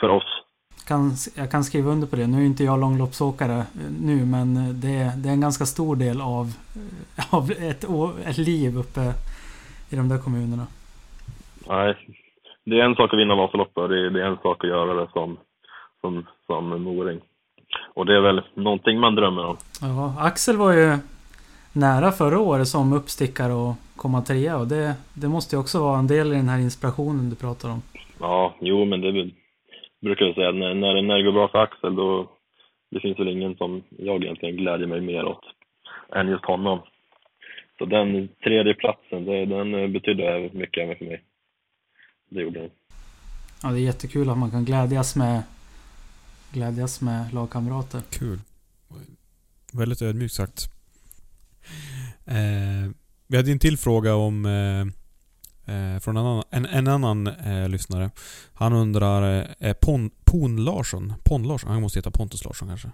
för oss kan, jag kan skriva under på det. Nu är inte jag långloppsåkare eh, nu men det, det är en ganska stor del av, eh, (laughs) av ett, ett liv uppe i de där kommunerna. Nej, det är en sak att vinna Vasaloppet det, det är en sak att göra det som, som, som moring. Och det är väl någonting man drömmer om. Ja, Axel var ju nära förra året som uppstickare och komma trea och det, det måste ju också vara en del i den här inspirationen du pratar om. Ja, jo men det är väl brukar jag säga, när, när, när det går bra för Axel då, det finns väl ingen som jag egentligen glädjer mig mer åt än just honom. Så den tredje platsen, det, den betydde mycket även för mig. Det gjorde den. Ja, det är jättekul att man kan glädjas med glädjas med lagkamrater. Kul. Väldigt ödmjukt sagt. Eh, vi hade en till fråga om eh, Eh, från en annan, en, en annan eh, lyssnare. Han undrar, eh, Pon, Pon Larsson? Pon Larsson? Han måste heta Pontus Larsson kanske?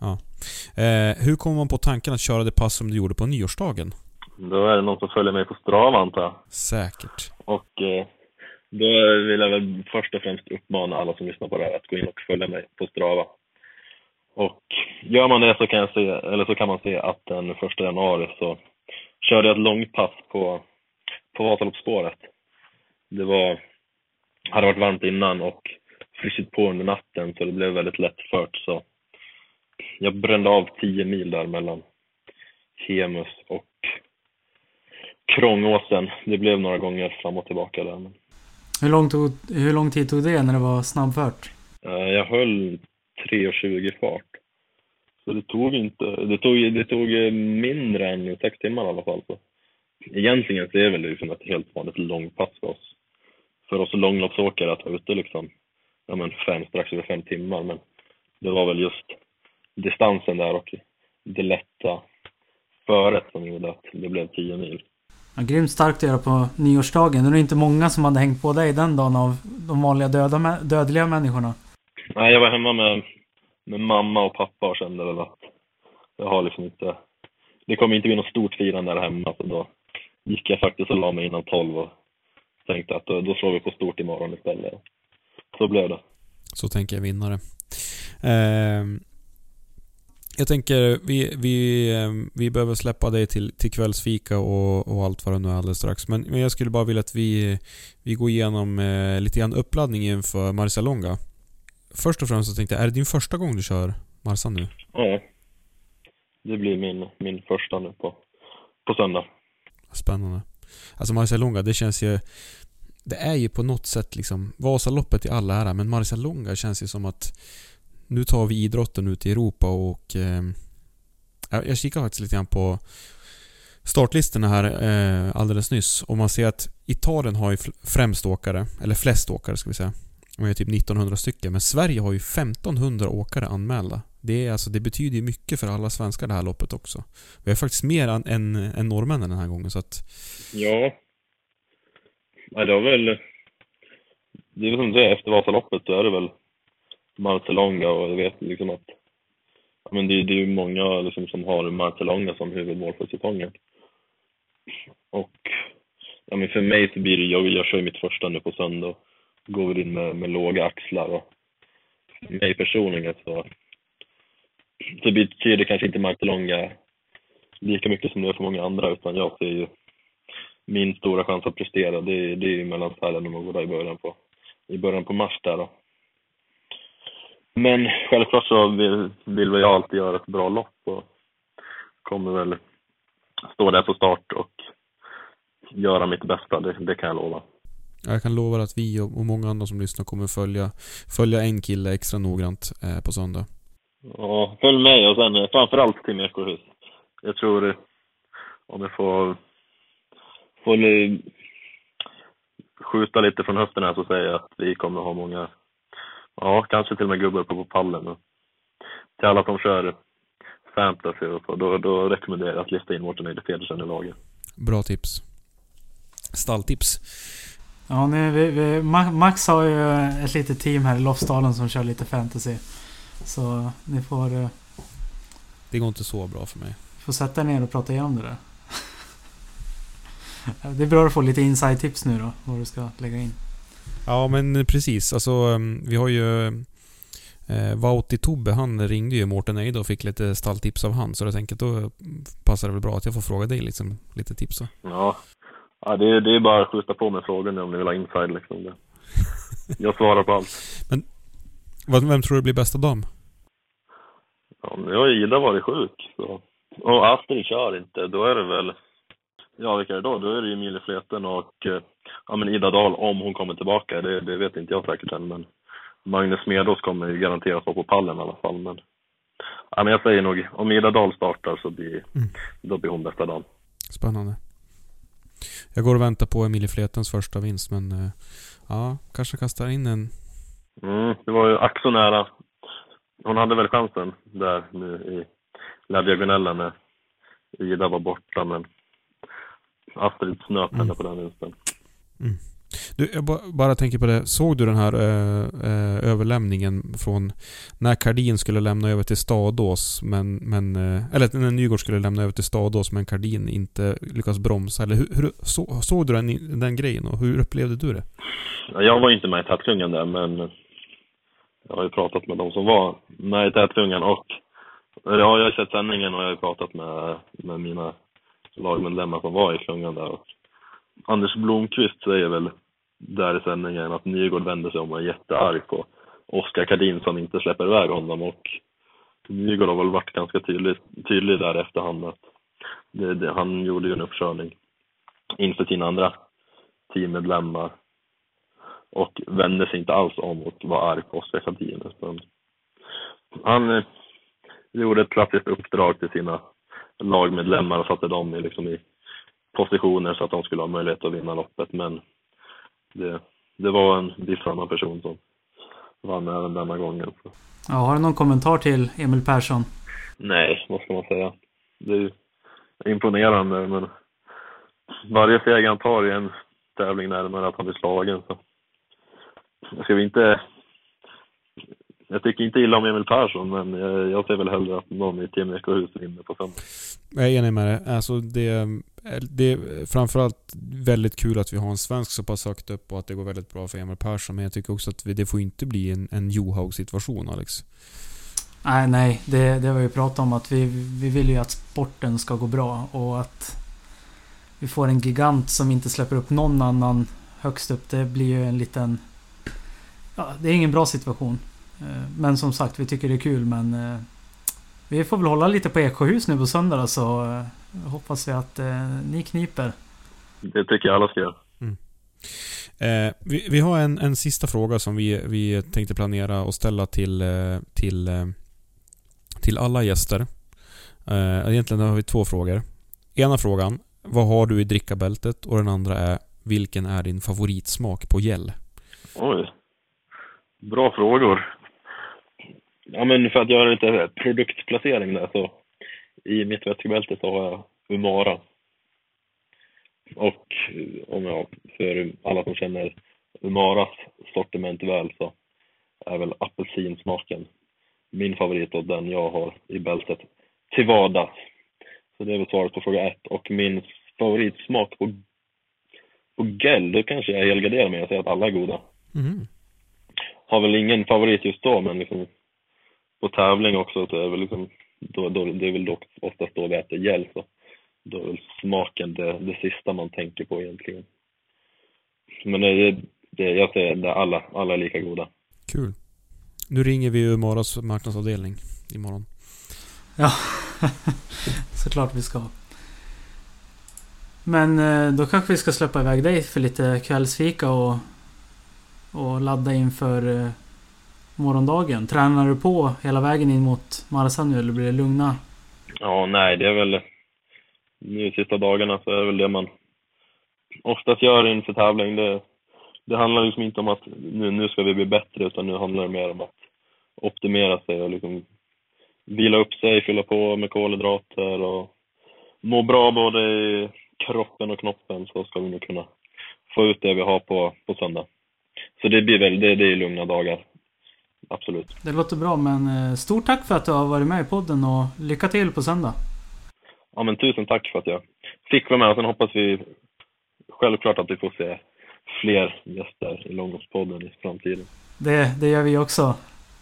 Ja. Eh, hur kommer man på tanken att köra det pass som du gjorde på nyårsdagen? Då är det någon som följer mig på Strava antar jag. Säkert. Och eh, då vill jag väl först och främst uppmana alla som lyssnar på det här att gå in och följa mig på Strava. Och gör man det så kan, jag se, eller så kan man se att den första januari så körde jag ett långpass på på Vasaloppsspåret. Det var, hade varit varmt innan och frysit på under natten så det blev väldigt lätt fört så jag brände av 10 mil där mellan Hemus och Krångåsen. Det blev några gånger fram och tillbaka där. Men... Hur, lång tog, hur lång tid tog det när det var snabbfört? Eh, jag höll 3.20 fart. Så det tog inte, det tog, det tog mindre än 6 timmar i alla fall. Så egentligen så är väl det liksom ett helt vanligt långpass för oss. För oss långloppsåkare att vara ute liksom, ja men fem, strax över fem timmar. Men det var väl just distansen där och det lätta föret som gjorde att det blev tio mil. Ja, grymt starkt att göra på nyårsdagen. Det är inte många som hade hängt på dig den dagen av de vanliga döda, dödliga människorna. Nej, jag var hemma med, med mamma och pappa och kände väl att jag har liksom inte... Det kommer inte bli något stort firande där hemma, så då gick jag faktiskt och la mig innan tolv och tänkte att då, slår vi på stort imorgon istället. Så blev det. Så tänker jag vinnare. Eh, jag tänker, vi, vi, ehm, vi behöver släppa dig till, till kvällsfika och, och allt vad det nu är alldeles strax. Men, men jag skulle bara vilja att vi, vi går igenom eh, lite grann uppladdning inför Marcialonga. Först och främst så tänkte jag, är det din första gång du kör Marsa nu? Ja. Det blir min, min första nu på, på söndag. Spännande. Alltså Marcialonga, det känns ju... Det är ju på något sätt liksom Vasaloppet i all ära, men Marcialonga känns ju som att nu tar vi idrotten ut i Europa och eh, jag kikar faktiskt lite grann på startlistorna här eh, alldeles nyss och man ser att Italien har ju främst åkare, eller flest åkare ska vi säga. Och är typ 1900 stycken, men Sverige har ju 1500 åkare anmälda. Det, är alltså, det betyder ju mycket för alla svenskar det här loppet också. Vi har faktiskt mer än, än, än norrmännen den här gången så att... Ja. Ja, det har väl... Det är väl som det efter Vasaloppet, då är det väl Marcelonga och jag vet liksom att ja, men det, det är ju många liksom som har Marcelonga som huvudmål för säsongen. Och ja, men för mig så blir det, jag, jag kör mitt första nu på söndag går väl in med, med låga axlar och för mig personligen så, så betyder det kanske inte Marcelonga lika mycket som det är för många andra utan jag ser ju min stora chans att prestera det, det är ju mellan Sälen och Mogoda i början på, i början på mars där då. Men självklart så vill, vill väl jag alltid göra ett bra lopp och kommer väl stå där på start och göra mitt bästa, det, det kan jag lova. Jag kan lova att vi och många andra som lyssnar kommer följa, följa en kille extra noggrant eh, på söndag. Ja, följ med och sen framförallt Tim Ekohus. Jag tror, om jag får, får skjuta lite från höften här så säger jag att vi kommer ha många Ja, kanske till och med gubbar uppe på pallen. Till alla som kör fantasy och så, då, då rekommenderar jag att lyfta in Mårten Eide Pedersen i laget. Bra tips. Stalltips. Ja, nu, vi, vi, Max har ju ett litet team här i Lofsdalen som kör lite fantasy. Så ni får... Eh, det går inte så bra för mig. Får sätta er ner och prata igenom det där. det är bra att få lite inside-tips nu då, vad du ska lägga in. Ja, men precis. Alltså, mm, vi har ju... Eh, Vauti Tobbe, han ringde ju Mårten Eide och fick lite stalltips av han. Så jag tänker då passar det väl bra att jag får fråga dig liksom, lite tips. Ja, ja det, det är bara att skjuta på med frågor nu om ni vill ha inside liksom. Det. Jag svarar på allt. Men vem tror du blir bästa dam? Ja, nu har Ida varit sjuk. Så. Och Astrid kör inte. Då är det väl... Ja, vilka är det då? Då är det Emilie Fleten och eh, ja, men Ida Dahl, om hon kommer tillbaka, det, det vet inte jag säkert än. Men Magnus Medås kommer ju garanterat vara på pallen i alla fall. Men, ja, men jag säger nog, om Ida Dahl startar så blir, mm. då blir hon bästa dagen. Spännande. Jag går och väntar på Emilie Fletens första vinst, men eh, ja, kanske kastar in en... Mm, det var ju ack så nära. Hon hade väl chansen där nu i La Diagonella när Ida var borta, men Astrid snöp henne mm. på den vinsten. Mm. Du, jag bara tänker på det. Såg du den här ö, ö, överlämningen från när Kardin skulle lämna över till Stadås, men, men eller när Nygård skulle lämna över till Stadås, men Kardin inte lyckas bromsa? Eller hur, hur så, såg du den, den grejen och hur upplevde du det? Jag var inte med i tätklungan där, men jag har ju pratat med de som var med i tätklungan och ja, jag har sett sändningen och jag har pratat med, med mina lagmedlemmar som var i klungan där. Och Anders Blomqvist säger väl där i sändningen att Nygård vänder sig om och är jättearg på Oskar Kardin som inte släpper iväg honom och Nygård har väl varit ganska tydlig, tydlig där efterhand att det, det, han gjorde ju en uppkörning inför sina andra teammedlemmar och vände sig inte alls om och var arg på Oskar Kardin. Han eh, gjorde ett klassiskt uppdrag till sina lagmedlemmar och satte dem i, liksom i positioner så att de skulle ha möjlighet att vinna loppet. Men det, det var en viss annan person som vann även denna gången. Så. Ja, har du någon kommentar till Emil Persson? Nej, vad ska man säga? Det är imponerande, men varje seger han tar är en tävling närmare att han blir slagen. Så. Ska vi inte... Jag tycker inte illa om Emil Persson, men jag, jag ser väl hellre att någon i Team Ekohus vinner på söndag. Jag är enig med dig. Alltså det, det är framförallt väldigt kul att vi har en svensk så pass högt upp och att det går väldigt bra för Emil Persson. Men jag tycker också att vi, det får inte bli en, en Johaug situation Alex. Nej, nej. Det, det har vi ju pratat om att vi, vi vill ju att sporten ska gå bra och att vi får en gigant som inte släpper upp någon annan högst upp. Det blir ju en liten... Ja, det är ingen bra situation. Eh, men som sagt, vi tycker det är kul men... eh, Vi får väl hålla lite på Eksjöhus nu på söndag så eh, hoppas vi att ni kniper. Det tycker jag alla ska göra. Eh, vi, vi har en, en sista fråga som vi, vi tänkte planera och ställa till, till, till alla gäster. Eh, egentligen har vi två frågor. Ena frågan, vad har du i drickabältet? Och den andra är, vilken är din favoritsmak på gel? Oj. Bra frågor. Ja, men för att göra lite produktplacering där så i mitt vätskebälte så har jag Umara. Och eh, om jag, för alla som känner Umaras sortiment väl så är väl apelsinsmaken min favorit och den jag har i bältet till vardags. Så det är väl svaret på fråga ett. Och min favoritsmak på, på gel, då kanske jag helgarderar mig och säger att alla är goda Mhm. har väl ingen favorit just då, men liksom på tävling också så är det väl liksom, då, då, det är väl dock oftast då vi äter gel så då är väl smaken det, det sista man tänker på egentligen. Men det, det, jag säger att alla, alla är lika goda. Kul. Nu ringer vi Umaras marknadsavdelning imorgon. Ja, (laughs) såklart vi ska. Men eh, då kanske vi ska släppa iväg dig för lite kvällsfika och, och ladda inför eh, morgondagen. Tränar du på hela vägen in mot Marsan nu eller blir det lugna? Ja, nej, det är väl nu sista dagarna så är det väl det man oftast gör inför tävling. Det, det handlar liksom inte om att nu, nu ska vi bli bättre utan nu handlar det mer om att optimera sig och liksom vila upp sig, fylla på med kolhydrater och må bra både i kroppen och knoppen så ska vi nog kunna få ut det vi har på, på söndag. Så det blir väl, det, det är lugna dagar. Absolut. Det låter bra men eh, stort tack för att du har varit med i podden och lycka till på söndag. Ja men tusen tack för att jag fick vara med och sen hoppas vi självklart att vi får se fler gäster i Långloppspodden i framtiden. Det, det gör vi också.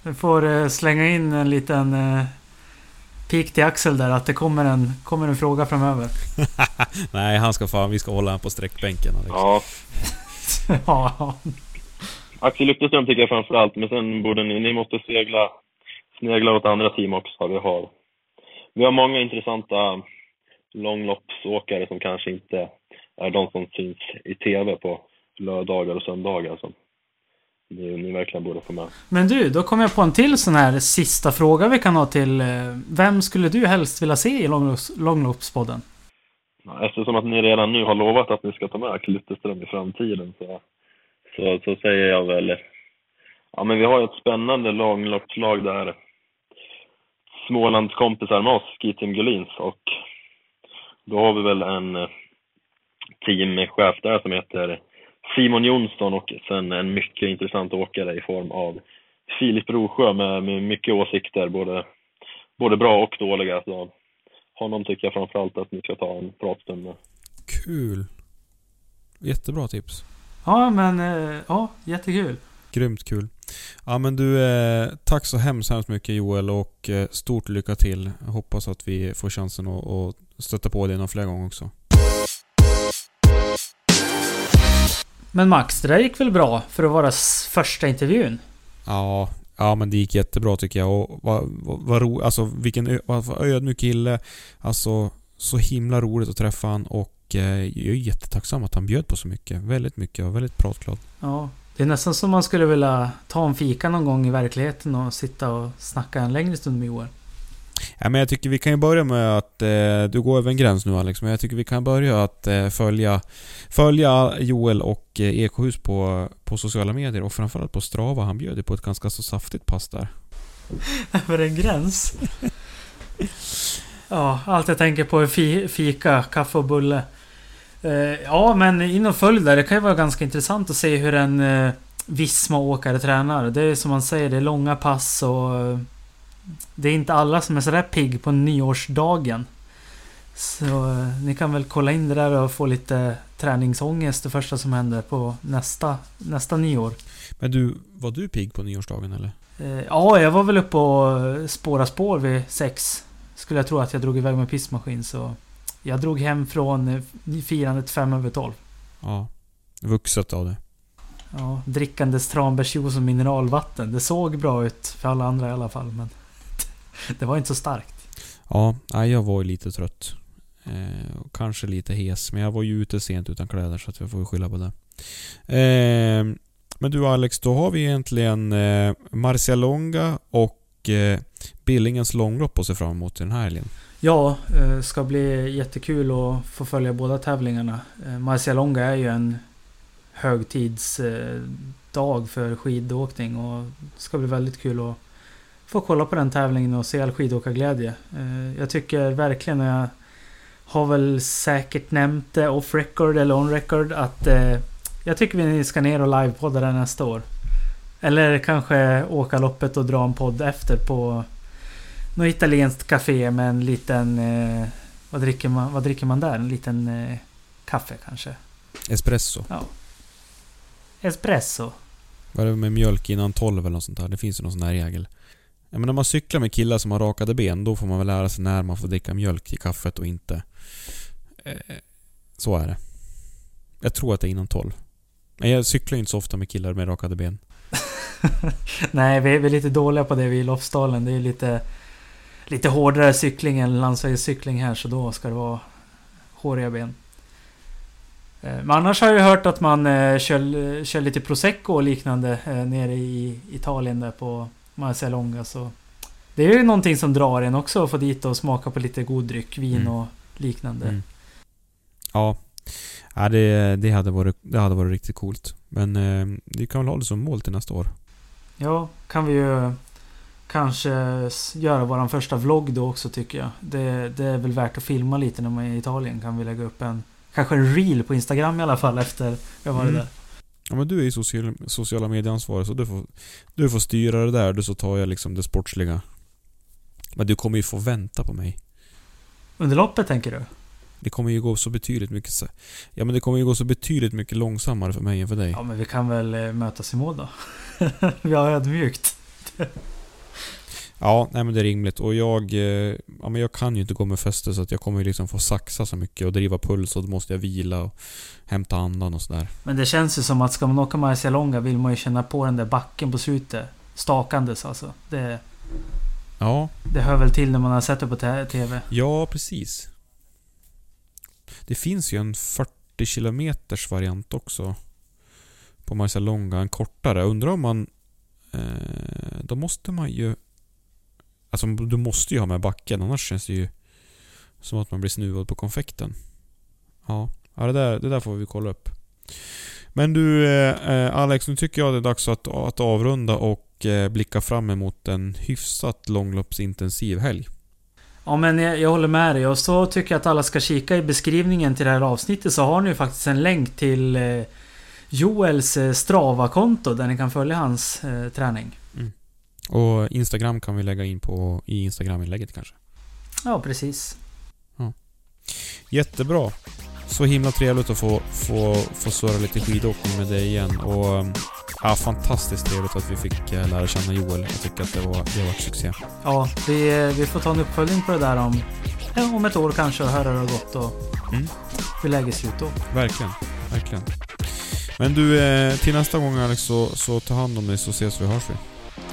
Vi får eh, slänga in en liten eh, pik till Axel där att det kommer en, kommer en fråga framöver. (laughs) Nej, han ska fan, vi ska hålla honom på sträckbänken Alex. Ja, (laughs) ja, Axel Lyckeström tycker jag framför allt, men sen borde ni, ni måste segla, snegla åt andra team också. Vi har, vi har många intressanta långloppsåkare som kanske inte är de som syns i TV på lördagar och söndagar som ni, ni verkligen borde få med. Men du, då kom jag på en till sån här sista fråga vi kan ha till... eh, Vem skulle du helst vilja se i långlopps, Långloppspodden? Eftersom att ni redan nu har lovat att ni ska ta med Axel Lyckeström i framtiden så, så, så säger jag väl... Ja, men vi har ju ett spännande långloppslag där Smålandskompisar med oss, SkiTim Gullins, och då har vi väl en eh, teamchef där som heter Simon Jonsson och sen en mycket intressant åkare i form av Filip Rosjö med, med mycket åsikter, både, både bra och dåliga. Så honom tycker jag framförallt att ni ska ta en pratstund med. Kul. Jättebra tips. Ja, men... eh, Ja, jättekul. Grymt kul. Ja men du, eh, tack så hemskt, hemskt mycket Joel och eh, stort lycka till. Jag hoppas att vi får chansen att, att stötta på dig några fler gånger också. Men Max, det där gick väl bra för att vara första intervjun? Ja, ja men det gick jättebra tycker jag och vad, vad, vad ro, alltså vilken vad, vad ödmjuk kille. Alltså så himla roligt att träffa han och eh, jag är jättetacksam att han bjöd på så mycket. Väldigt mycket och väldigt pratglad. Ja. Det är nästan som man skulle vilja ta en fika någon gång i verkligheten och sitta och snacka en längre stund med Joel. Ja, men jag tycker vi kan ju börja med att... Eh, du går över en gräns nu Alex, men jag tycker vi kan börja att eh, följa, följa Joel och eh, Ekohus på, på sociala medier och framförallt på Strava. Han bjöd på ett ganska så saftigt pass där. (laughs) Över en gräns? (laughs) ja, allt jag tänker på är fi, fika, kaffe och bulle. Eh, ja, men in och följ där. Det kan ju vara ganska intressant att se hur en eh, Visma-åkare tränar. Det är som man säger, det är långa pass och... eh, Det är inte alla som är sådär pigg på nyårsdagen. Så ni kan väl kolla in det där och få lite träningsångest det första som händer på nästa, nästa nyår. Men du, var du pigg på nyårsdagen eller? Ja, jag var väl uppe och spåra spår vid sex. Skulle jag tro att jag drog iväg med pissmaskin så... Jag drog hem från eh, firandet fem över tolv. Ja. Vuxet av det. Ja, drickandes tranbärsjuice och mineralvatten. Det såg bra ut för alla andra i alla fall men... (laughs) Det var inte så starkt. Ja, jag var ju lite trött. Eh, kanske lite hes, men jag var ju ute sent utan kläder så att jag får ju skylla på det. Eh, men du Alex, då har vi egentligen eh, Marcialonga och eh, Billingens långlopp att se fram emot den här helgen. Ja, det ska bli jättekul att få följa båda tävlingarna. Eh, Marcialonga är ju en högtidsdag eh, för skidåkning och det ska bli väldigt kul att få kolla på den tävlingen och se all skidåkarglädje. Jag tycker verkligen, och jag har väl säkert nämnt det off record eller on record att jag tycker vi ska ner och livepodda där nästa år. Eller kanske åka loppet och dra en podd efter på något italienskt café med en liten... Eh, vad, dricker man, vad dricker man där? En liten eh, kaffe kanske? Espresso. Ja. Espresso. Var det med mjölk innan 12 eller något sånt där? Det finns ju någon sån där regel. Ja, men när man cyklar med killar som har rakade ben, då får man väl lära sig när man får dricka mjölk i kaffet och inte. Eh, så är det. Jag tror att det är innan 12. Men jag cyklar ju inte så ofta med killar med rakade ben. (laughs) Nej, vi är, vi är lite dåliga på det vi i Lofsdalen. Det är lite... Lite hårdare cykling än landsvägscykling här, så då ska det vara håriga ben. Eh, Men annars har jag ju hört att man eh, kör, kör lite prosecco och liknande eh, nere i Italien där på Marcialonga. Så det är ju någonting som drar en också att få dit och smaka på lite god dryck, vin Mm. och liknande. Mm. Ja. ja det, det, hade varit, det hade varit riktigt coolt. Men eh, vi kan väl ha det som mål till nästa år. Ja, kan vi ju kanske göra våran första vlogg då också tycker jag. Det, det är väl värt att filma lite när man är i Italien. Kan vi lägga upp en Kanske en reel på Instagram i alla fall efter jag varit Mm. där. Ja men du är ju social, sociala medieansvarig så du får, du får styra det där, du så tar jag liksom det sportsliga. Men du kommer ju få vänta på mig. Under loppet tänker du? Det kommer ju gå så betydligt mycket Ja men det kommer ju gå så betydligt mycket långsammare för mig än för dig. Ja men vi kan väl eh, mötas i mål då. (laughs) vi har ödmjukt. Ja, nej men det är rimligt. Och jag... eh, Ja men jag kan ju inte gå med fäste så att jag kommer ju liksom få saxa så mycket och driva puls och då måste jag vila och hämta andan och sådär. Men det känns ju som att ska man åka Marcialonga vill man ju känna på den där backen på slutet. Stakandes alltså. Det, Ja, det hör väl till när man har sett det på TV. ja precis. Det finns ju en 40 kilometers variant också. På Marcialonga, en kortare. Undrar om man... Eh, då måste man ju... Alltså du måste ju ha med backen annars känns det ju som att man blir snuvad på konfekten. Ja, ja det, där, det där får vi kolla upp. Men du eh, eh Alex, nu tycker jag det är dags att, att avrunda och eh, blicka fram emot en hyfsat långloppsintensiv helg. Ja men jag, jag håller med dig och så tycker jag att alla ska kika i beskrivningen till det här avsnittet så har ni ju faktiskt en länk till eh, Joels eh, Strava-konto där ni kan följa hans eh, träning. Och Instagram kan vi lägga in på i Instagram-inlägget kanske. Ja precis. Jättebra. Så himla trevligt att få, få, få surra lite skidåkning med dig igen. Och um, ja, fantastiskt trevligt att vi fick eh, lära känna Joel. Jag tycker att det var, det var ett succé. Ja, vi, eh, vi får ta en uppföljning på det där om, ja, om ett år kanske och höra hur det har gått och Mm. hur läget ser ut då. Verkligen. Verkligen. Men du, eh, till nästa gång Alex så, så ta hand om dig så ses vi och hörs vi.